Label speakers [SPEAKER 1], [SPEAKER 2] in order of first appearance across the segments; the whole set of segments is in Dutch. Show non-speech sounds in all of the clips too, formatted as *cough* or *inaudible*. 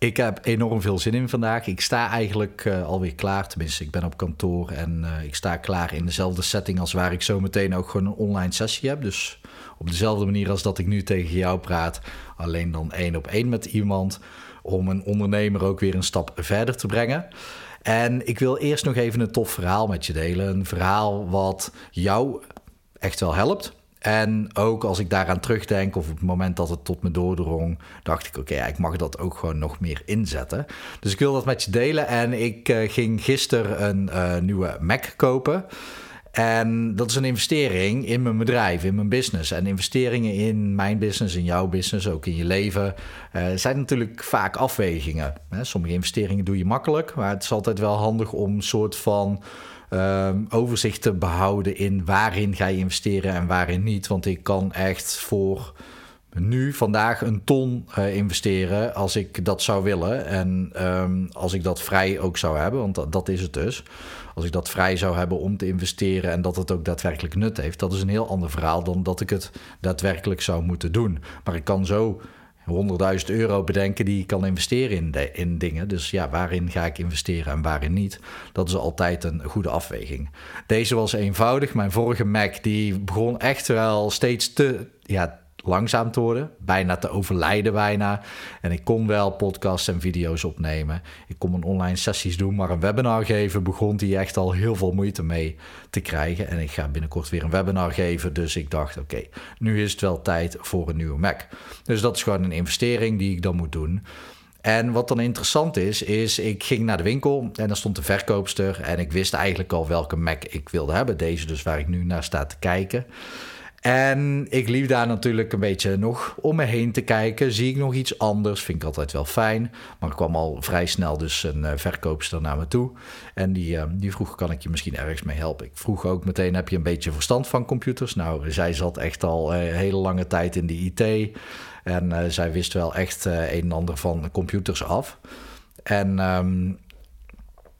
[SPEAKER 1] Ik heb enorm veel zin in vandaag. Ik sta eigenlijk uh, alweer klaar. Tenminste, ik ben op kantoor en uh, ik sta klaar in dezelfde setting als waar ik zo meteen ook gewoon een online sessie heb. Dus op dezelfde manier als dat ik nu tegen jou praat. Alleen dan één op één met iemand. Om een ondernemer ook weer een stap verder te brengen. En ik wil eerst nog even een tof verhaal met je delen. Een verhaal wat jou echt wel helpt. En ook als ik daaraan terugdenk, of op het moment dat het tot me doordrong, dacht ik: oké, ik mag dat ook gewoon nog meer inzetten. Dus ik wil dat met je delen. En ik uh, ging gisteren een uh, nieuwe Mac kopen. En dat is een investering in mijn bedrijf, in mijn business. En investeringen in mijn business, in jouw business, ook in je leven, uh, zijn natuurlijk vaak afwegingen. Sommige investeringen doe je makkelijk, maar het is altijd wel handig om een soort van um, overzicht te behouden in waarin ga je investeren en waarin niet. Want ik kan echt voor nu vandaag een ton uh, investeren als ik dat zou willen. En um, als ik dat vrij ook zou hebben, want dat, is het dus. Als ik dat vrij zou hebben om te investeren en dat het ook daadwerkelijk nut heeft, dat is een heel ander verhaal dan dat ik het daadwerkelijk zou moeten doen. Maar ik kan zo 100.000 euro bedenken die ik kan investeren in, in dingen. Dus ja, waarin ga ik investeren en waarin niet? Dat is altijd een goede afweging. Deze was eenvoudig. Mijn vorige Mac die begon echt wel steeds te, ja, langzaam te worden, bijna te overlijden bijna. En ik kon wel podcasts en video's opnemen. Ik kon online sessies doen, maar een webinar geven begon die echt al heel veel moeite mee te krijgen. En ik ga binnenkort weer een webinar geven, dus ik dacht oké, nu is het wel tijd voor een nieuwe Mac. Dus dat is gewoon een investering die ik dan moet doen. En wat dan interessant is, is ik ging naar de winkel en daar stond de verkoopster en ik wist eigenlijk al welke Mac ik wilde hebben. Deze dus waar ik nu naar sta te kijken. En ik liep daar natuurlijk een beetje nog om me heen te kijken. Zie ik nog iets anders? Vind ik altijd wel fijn. Maar kwam al vrij snel dus een uh, verkoopster naar me toe. En die, uh, die vroeg, kan ik je misschien ergens mee helpen? Ik vroeg ook meteen, heb je een beetje verstand van computers? Nou, zij zat echt al een uh, hele lange tijd in de IT. En zij wist wel echt een en ander van computers af. En... Um,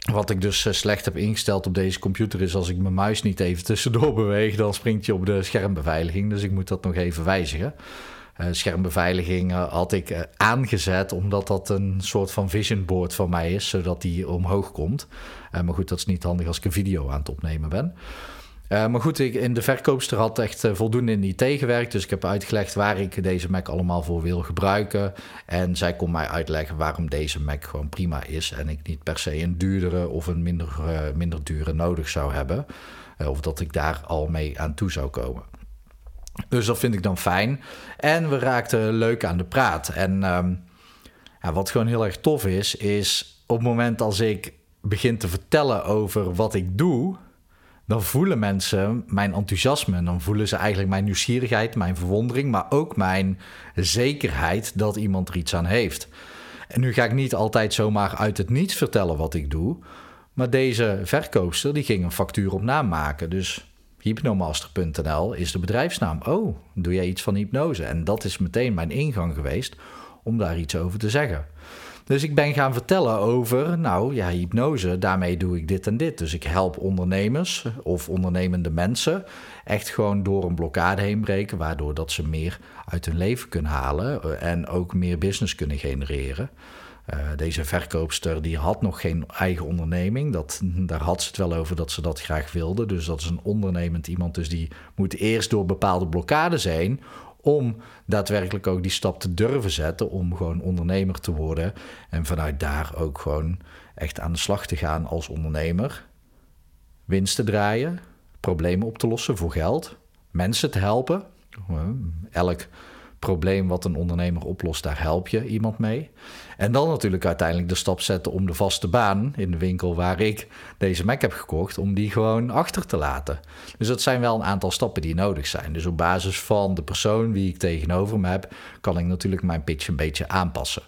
[SPEAKER 1] wat ik dus eh, slecht heb ingesteld op deze computer is als ik mijn muis niet even tussendoor *laughs* beweeg, dan springt je op de schermbeveiliging. Dus ik moet dat nog even wijzigen. Uh, schermbeveiliging had ik uh, aangezet omdat dat een soort van vision board van mij is, zodat die omhoog komt. maar goed, dat is niet handig als ik een video aan het opnemen ben. Uh, maar goed, ik, in de verkoopster had echt uh, voldoende in gewerkt. Dus ik heb uitgelegd waar ik deze Mac allemaal voor wil gebruiken. En zij kon mij uitleggen waarom deze Mac gewoon prima is. En ik niet per se een duurdere of een minder, uh, minder dure nodig zou hebben. of dat ik daar al mee aan toe zou komen. Dus dat vind ik dan fijn. En we raakten leuk aan de praat. En um, ja, wat gewoon heel erg tof is, is op het moment als ik begin te vertellen over wat ik doe dan voelen mensen mijn enthousiasme. Dan voelen ze eigenlijk mijn nieuwsgierigheid, mijn verwondering, maar ook mijn zekerheid dat iemand er iets aan heeft. En nu ga ik niet altijd zomaar uit het niets vertellen wat ik doe. Maar deze verkoopster die ging een factuur op naam maken. Dus hypnomaster.nl is de bedrijfsnaam. Oh, doe jij iets van hypnose? En dat is meteen mijn ingang geweest om daar iets over te zeggen. Dus ik ben gaan vertellen over, nou ja, hypnose, daarmee doe ik dit en dit. Dus ik help ondernemers of ondernemende mensen echt gewoon door een blokkade heen breken, waardoor dat ze meer uit hun leven kunnen halen eh, en ook meer business kunnen genereren. Uh, deze verkoopster die had nog geen eigen onderneming. Dat, daar had ze het wel over dat ze dat graag wilde. Dus dat is een ondernemend iemand. Dus die moet eerst door bepaalde blokkades heen om daadwerkelijk ook die stap te durven zetten om gewoon ondernemer te worden en vanuit daar ook gewoon echt aan de slag te gaan als ondernemer. Winst te draaien, problemen op te lossen voor geld, mensen te helpen. Elk probleem wat een ondernemer oplost, daar help je iemand mee. En dan natuurlijk uiteindelijk de stap zetten om de vaste baan in de winkel waar ik deze Mac heb gekocht, om die gewoon achter te laten. Dus dat zijn wel een aantal stappen die nodig zijn. Dus op basis van de persoon wie ik tegenover me heb, kan ik natuurlijk mijn pitch een beetje aanpassen.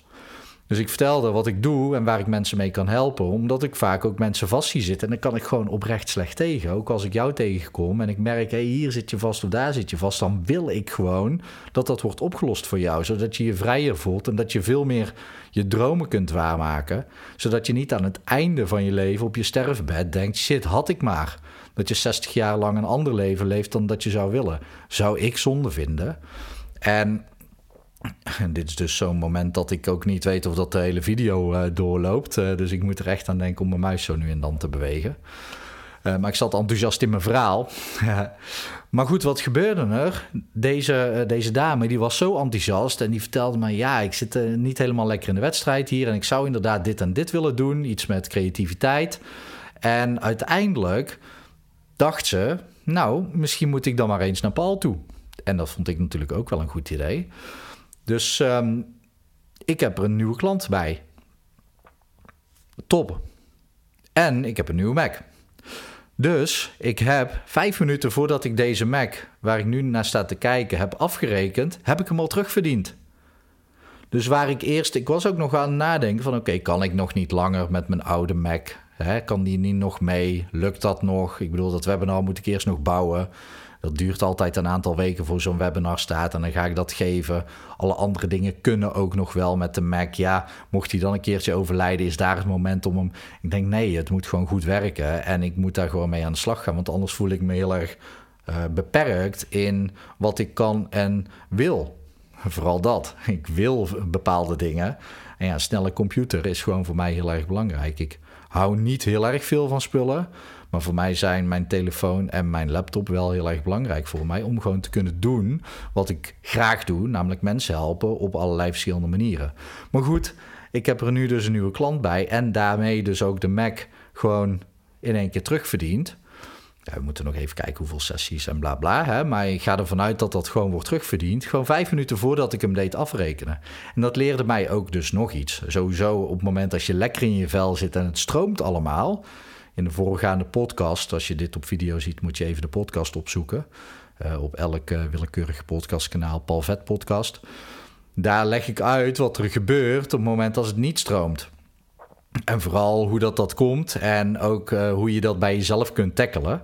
[SPEAKER 1] Dus ik vertelde wat ik doe en waar ik mensen mee kan helpen. Omdat ik vaak ook mensen vast zie zitten. En dan kan ik gewoon oprecht slecht tegen. Ook als ik jou tegenkom en ik merk, hé, hey, hier zit je vast of daar zit je vast. Dan wil ik gewoon dat dat wordt opgelost voor jou. Zodat je je vrijer voelt en dat je veel meer je dromen kunt waarmaken. Zodat je niet aan het einde van je leven op je sterfbed denkt, shit, had ik maar. Dat je 60 jaar lang een ander leven leeft dan dat je zou willen. Zou ik zonde vinden. En en dit is dus zo'n moment dat ik ook niet weet of dat de hele video uh, doorloopt. Uh, dus ik moet er echt aan denken om mijn muis zo nu en dan te bewegen. Uh, maar ik zat enthousiast in mijn verhaal. *laughs* maar goed, wat gebeurde er? Deze, deze dame die was zo enthousiast en die vertelde me... ja, ik zit niet helemaal lekker in de wedstrijd hier... en ik zou inderdaad dit en dit willen doen. Iets met creativiteit. En uiteindelijk dacht ze... nou, misschien moet ik dan maar eens naar Paul toe. En dat vond ik natuurlijk ook wel een goed idee... Dus um, ik heb er een nieuwe klant bij. Top. En ik heb een nieuwe Mac. Dus ik heb vijf minuten voordat ik deze Mac, waar ik nu naar sta te kijken, heb afgerekend, heb ik hem al terugverdiend. Dus waar ik eerst, ik was ook nog aan het nadenken van oké, kan ik nog niet langer met mijn oude Mac? Hè? Kan die niet nog mee? Lukt dat nog? Ik bedoel, dat webinar moet ik eerst nog bouwen. Dat duurt altijd een aantal weken voor zo'n webinar staat. En dan ga ik dat geven. Alle andere dingen kunnen ook nog wel met de Mac. Ja, mocht hij dan een keertje overlijden, is daar het moment om hem. Ik denk nee, het moet gewoon goed werken. En ik moet daar gewoon mee aan de slag gaan. Want anders voel ik me heel erg uh, beperkt in wat ik kan en wil. *laughs* Vooral dat. *laughs* Ik wil bepaalde dingen. En ja, een snelle computer is gewoon voor mij heel erg belangrijk. Ik hou niet heel erg veel van spullen. Maar voor mij zijn mijn telefoon en mijn laptop wel heel erg belangrijk voor mij. Om gewoon te kunnen doen wat ik graag doe. Namelijk mensen helpen op allerlei verschillende manieren. Maar goed, ik heb er nu dus een nieuwe klant bij. En daarmee dus ook de Mac gewoon in één keer terugverdiend. Ja, we moeten nog even kijken hoeveel sessies en bla bla. Hè? Maar ik ga ervan uit dat dat gewoon wordt terugverdiend. Gewoon vijf minuten voordat ik hem deed afrekenen. En dat leerde mij ook dus nog iets. Sowieso op het moment als je lekker in je vel zit en het stroomt allemaal in de voorgaande podcast, als je dit op video ziet, moet je even de podcast opzoeken. Uh, op elk uh, willekeurig podcastkanaal, Paul Vet Podcast. Daar leg ik uit wat er gebeurt op het moment als het niet stroomt. En vooral hoe dat, dat komt en ook uh, hoe je dat bij jezelf kunt tackelen.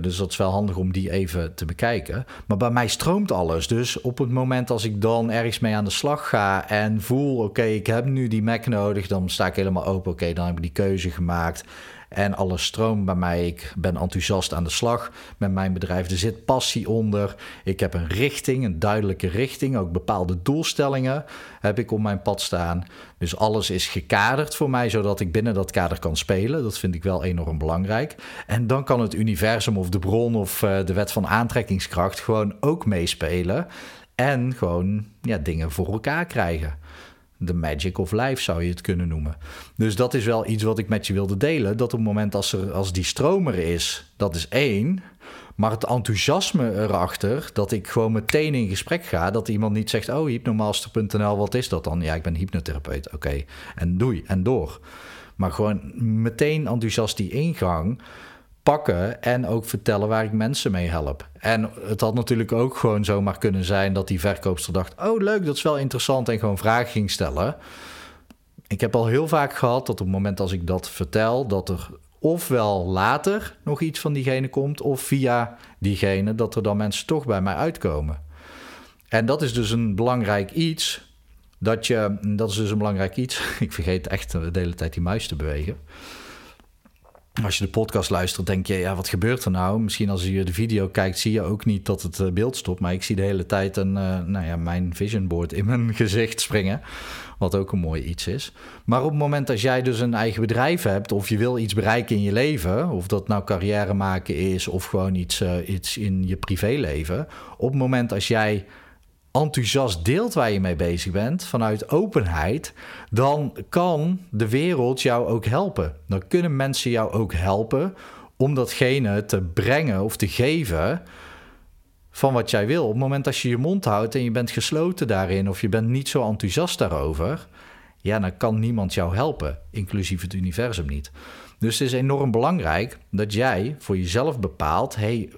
[SPEAKER 1] dus dat is wel handig om die even te bekijken. Maar bij mij stroomt alles. Dus op het moment als ik dan ergens mee aan de slag ga en voel: oké, ik heb nu die Mac nodig, dan sta ik helemaal open. Oké, dan heb ik die keuze gemaakt. En alles stroomt bij mij. Ik ben enthousiast aan de slag met mijn bedrijf. Er zit passie onder. Ik heb een richting, een duidelijke richting. Ook bepaalde doelstellingen heb ik op mijn pad staan. Dus alles is gekaderd voor mij, zodat ik binnen dat kader kan spelen. Dat vind ik wel enorm belangrijk. En dan kan het universum of de bron of eh, de wet van aantrekkingskracht gewoon ook meespelen. En gewoon ja, dingen voor elkaar krijgen de magic of life zou je het kunnen noemen. Dus dat is wel iets wat ik met je wilde delen. Dat op het moment als, er, als die stromer is, dat is één. Maar het enthousiasme erachter, dat ik gewoon meteen in gesprek ga. Dat iemand niet zegt, oh, hypnomaster.nl, wat is dat dan? Ja, ik ben hypnotherapeut, oké. En doei, en door. Maar gewoon meteen enthousiast die ingang pakken en ook vertellen waar ik mensen mee help. En het had natuurlijk ook gewoon zomaar kunnen zijn dat die verkoopster dacht: Oh, leuk, dat is wel interessant. En gewoon vragen ging stellen. Ik heb al heel vaak gehad dat op het moment als ik dat vertel, dat er ofwel later nog iets van diegene komt, of via diegene dat er dan mensen toch bij mij uitkomen. En dat is dus een belangrijk iets. Dat je, dat is dus een belangrijk iets. *laughs* Ik vergeet echt de hele tijd die muis te bewegen als je de podcast luistert, denk je, ja, wat gebeurt er nou? Misschien als je de video kijkt, zie je ook niet dat het eh, beeld stopt. Maar ik zie de hele tijd een, uh, nou ja, mijn vision board in mijn *laughs* gezicht springen. Wat ook een mooi iets is. Maar op het moment dat jij dus een eigen bedrijf hebt, of je wil iets bereiken in je leven, of dat nou carrière maken is, of gewoon iets, uh, iets in je privéleven. Op het moment als jij enthousiast deelt waar je mee bezig bent, vanuit openheid, dan kan de wereld jou ook helpen. Dan kunnen mensen jou ook helpen om datgene te brengen of te geven van wat jij wil. Op het moment dat je je mond houdt en je bent gesloten daarin of je bent niet zo enthousiast daarover, ja, dan kan niemand jou helpen, inclusief het universum niet. Dus het is enorm belangrijk dat jij voor jezelf bepaalt: hey,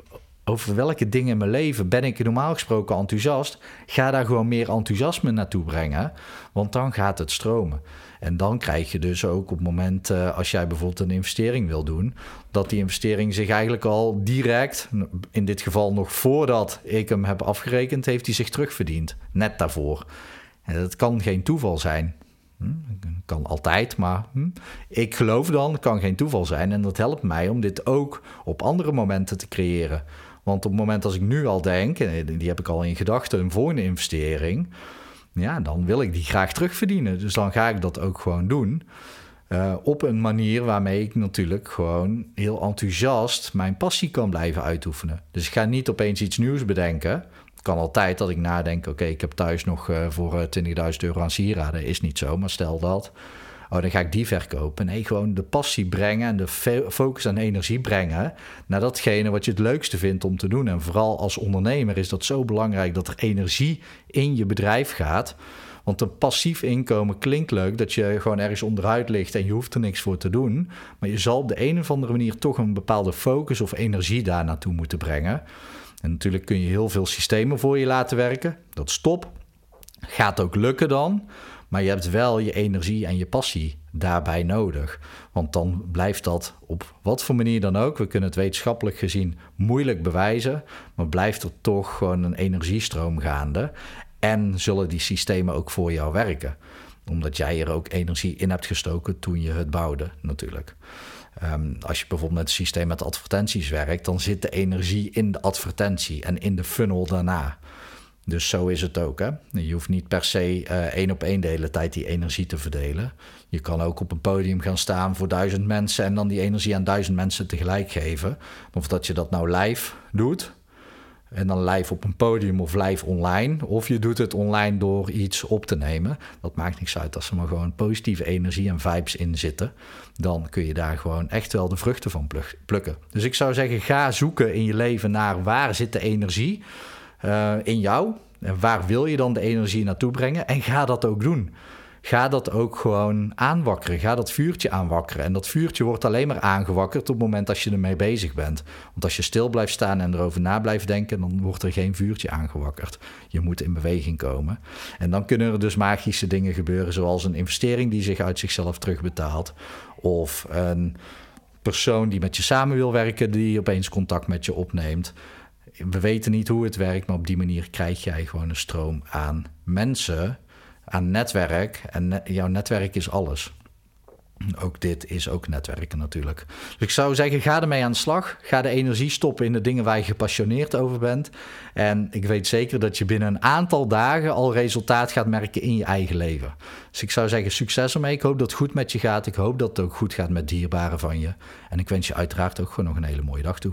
[SPEAKER 1] over welke dingen in mijn leven ben ik normaal gesproken enthousiast? Ga daar gewoon meer enthousiasme naartoe brengen, want dan gaat het stromen. En dan krijg je dus ook op het moment, uh, als jij bijvoorbeeld een investering wil doen, dat die investering zich eigenlijk al direct, in dit geval nog voordat ik hem heb afgerekend, heeft hij zich terugverdiend. Net daarvoor. En dat kan geen toeval zijn. Hm? Kan altijd, maar hm? ik geloof dan, kan geen toeval zijn. En dat helpt mij om dit ook op andere momenten te creëren. Want op het moment als ik nu al denk, en die heb ik al in gedachten, een volgende investering, ja, dan wil ik die graag terugverdienen. Dus dan ga ik dat ook gewoon doen. Uh, op een manier waarmee ik natuurlijk gewoon heel enthousiast mijn passie kan blijven uitoefenen. Dus ik ga niet opeens iets nieuws bedenken. Het kan altijd dat ik nadenk: oké, ik heb thuis nog uh, voor 20.000 eh, euro aan sieraden. Is niet zo, maar stel dat. Oh, dan ga ik die verkopen. Nee, gewoon de passie brengen en de focus en energie brengen naar datgene wat je het leukste vindt om te doen. En vooral als ondernemer is dat zo belangrijk dat er energie in je bedrijf gaat. Want een passief inkomen klinkt leuk, dat je gewoon ergens onderuit ligt en je hoeft er niks voor te doen. Maar je zal op de een of andere manier toch een bepaalde focus of energie daar naartoe moeten brengen. En natuurlijk kun je heel veel systemen voor je laten werken. Dat is top. Gaat ook lukken dan. Maar je hebt wel je energie en je passie daarbij nodig. Want dan blijft dat op wat voor manier dan ook. We kunnen het wetenschappelijk gezien moeilijk bewijzen. Maar blijft er toch gewoon een energiestroom gaande. En zullen die systemen ook voor jou werken? Omdat jij er ook energie in hebt gestoken toen je het bouwde, natuurlijk. Ehm, als je bijvoorbeeld met het systeem met advertenties werkt, dan zit de energie in de advertentie en in de funnel daarna. Dus zo is het ook. Hè? Je hoeft niet per se uh, één op één de hele tijd die energie te verdelen. Je kan ook op een podium gaan staan voor duizend mensen en dan die energie aan duizend mensen tegelijk geven. Of dat je dat nou live doet, en dan live op een podium of live online. Of je doet het online door iets op te nemen. Dat maakt niks uit als er maar gewoon positieve energie en vibes in zitten. Dan kun je daar gewoon echt wel de vruchten van plukken. Dus ik zou zeggen, ga zoeken in je leven naar waar zit de energie uh, in jou. En waar wil je dan de energie naartoe brengen? En ga dat ook doen ga dat ook gewoon aanwakkeren. Ga dat vuurtje aanwakkeren. En dat vuurtje wordt alleen maar aangewakkerd op het moment dat je ermee bezig bent. Want als je stil blijft staan en erover na blijft denken, dan wordt er geen vuurtje aangewakkerd. Je moet in beweging komen. En dan kunnen er dus magische dingen gebeuren, zoals een investering die zich uit zichzelf terugbetaalt. Of een persoon die met je samen wil werken, die opeens contact met je opneemt. We weten niet hoe het werkt, maar op die manier krijg jij gewoon een stroom aan mensen aan netwerk. En jouw netwerk is alles. Ook dit is ook netwerken natuurlijk. Dus ik zou zeggen, ga ermee aan de slag. Ga de energie stoppen in de dingen waar je gepassioneerd over bent. En ik weet zeker dat je binnen een aantal dagen al resultaat gaat merken in je eigen leven. Dus ik zou zeggen, succes ermee. Ik hoop dat het goed met je gaat. Ik hoop dat het ook goed gaat met dierbaren van je. En ik wens je uiteraard ook gewoon nog een hele mooie dag toe.